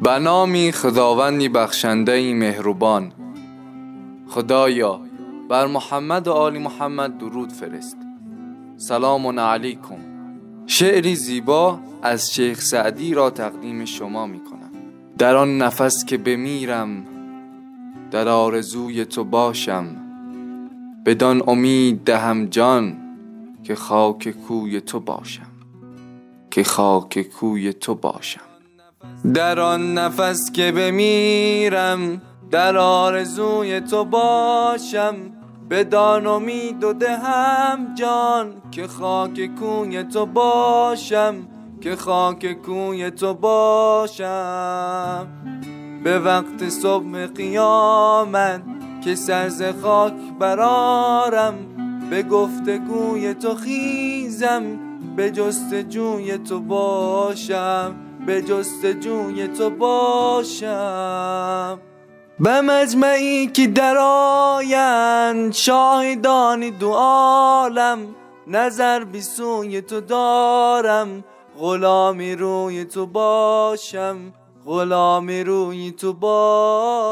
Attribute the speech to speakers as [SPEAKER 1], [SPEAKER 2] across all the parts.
[SPEAKER 1] به نامی خداوندی بخشنده مهربان. خدایا بر محمد و آل محمد درود فرست. سلام علیکم. شعری زیبا از شیخ سعدی را تقدیم شما می کنم. در آن نفس که بمیرم در آرزوی تو باشم. بدان امید دهم جان که خاک کوی تو باشم. که خاک کوی تو باشم. در آن نفس که بمیرم در آرزوی تو باشم. بدان امید و دهم جان که خاک کوی تو باشم که خاک کوی تو باشم. به وقت صبح قیامت که سرز خاک برارم به گفتگوی تو خیزم به جستجوی تو باشم. به جستجوی تو باشم. به مجمعی که در آیند شاهدانی دو عالم نظر بی سوی تو دارم. غلامی روی تو باشم غلامی روی تو باشم.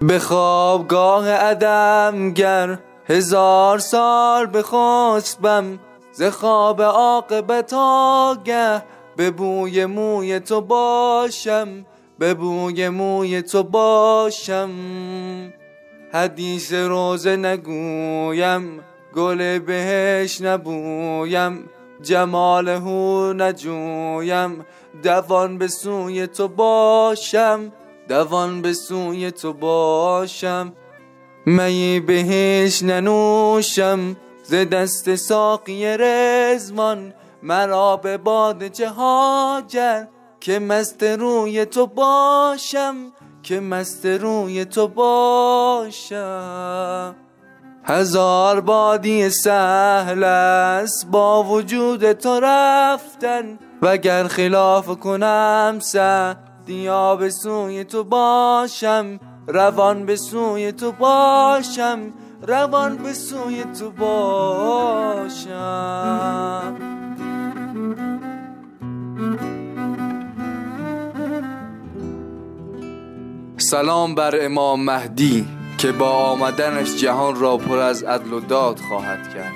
[SPEAKER 1] به خوابگاه عدم گر هزار سال بخسبم ز خواب عاقبت آگه به بوی موی تو باشم به بوی موی تو باشم. حدیث روزه نگویم گل بهش نبویم جمال هو نجویم. دوان به سوی تو باشم دوان به سوی تو باشم. می بهش ننوشم ز دست ساقی رزمان مرا به باد چه حاجت که مست روی تو باشم که مست روی تو باشم. هزار بادی سهل است با وجود تو رفتن وگر خلاف کنم سعدیا به سوی تو باشم. روان به سوی تو باشم روان به سوی تو باشم. سلام بر امام مهدی که با آمدنش جهان را پر از عدل و داد خواهد کرد.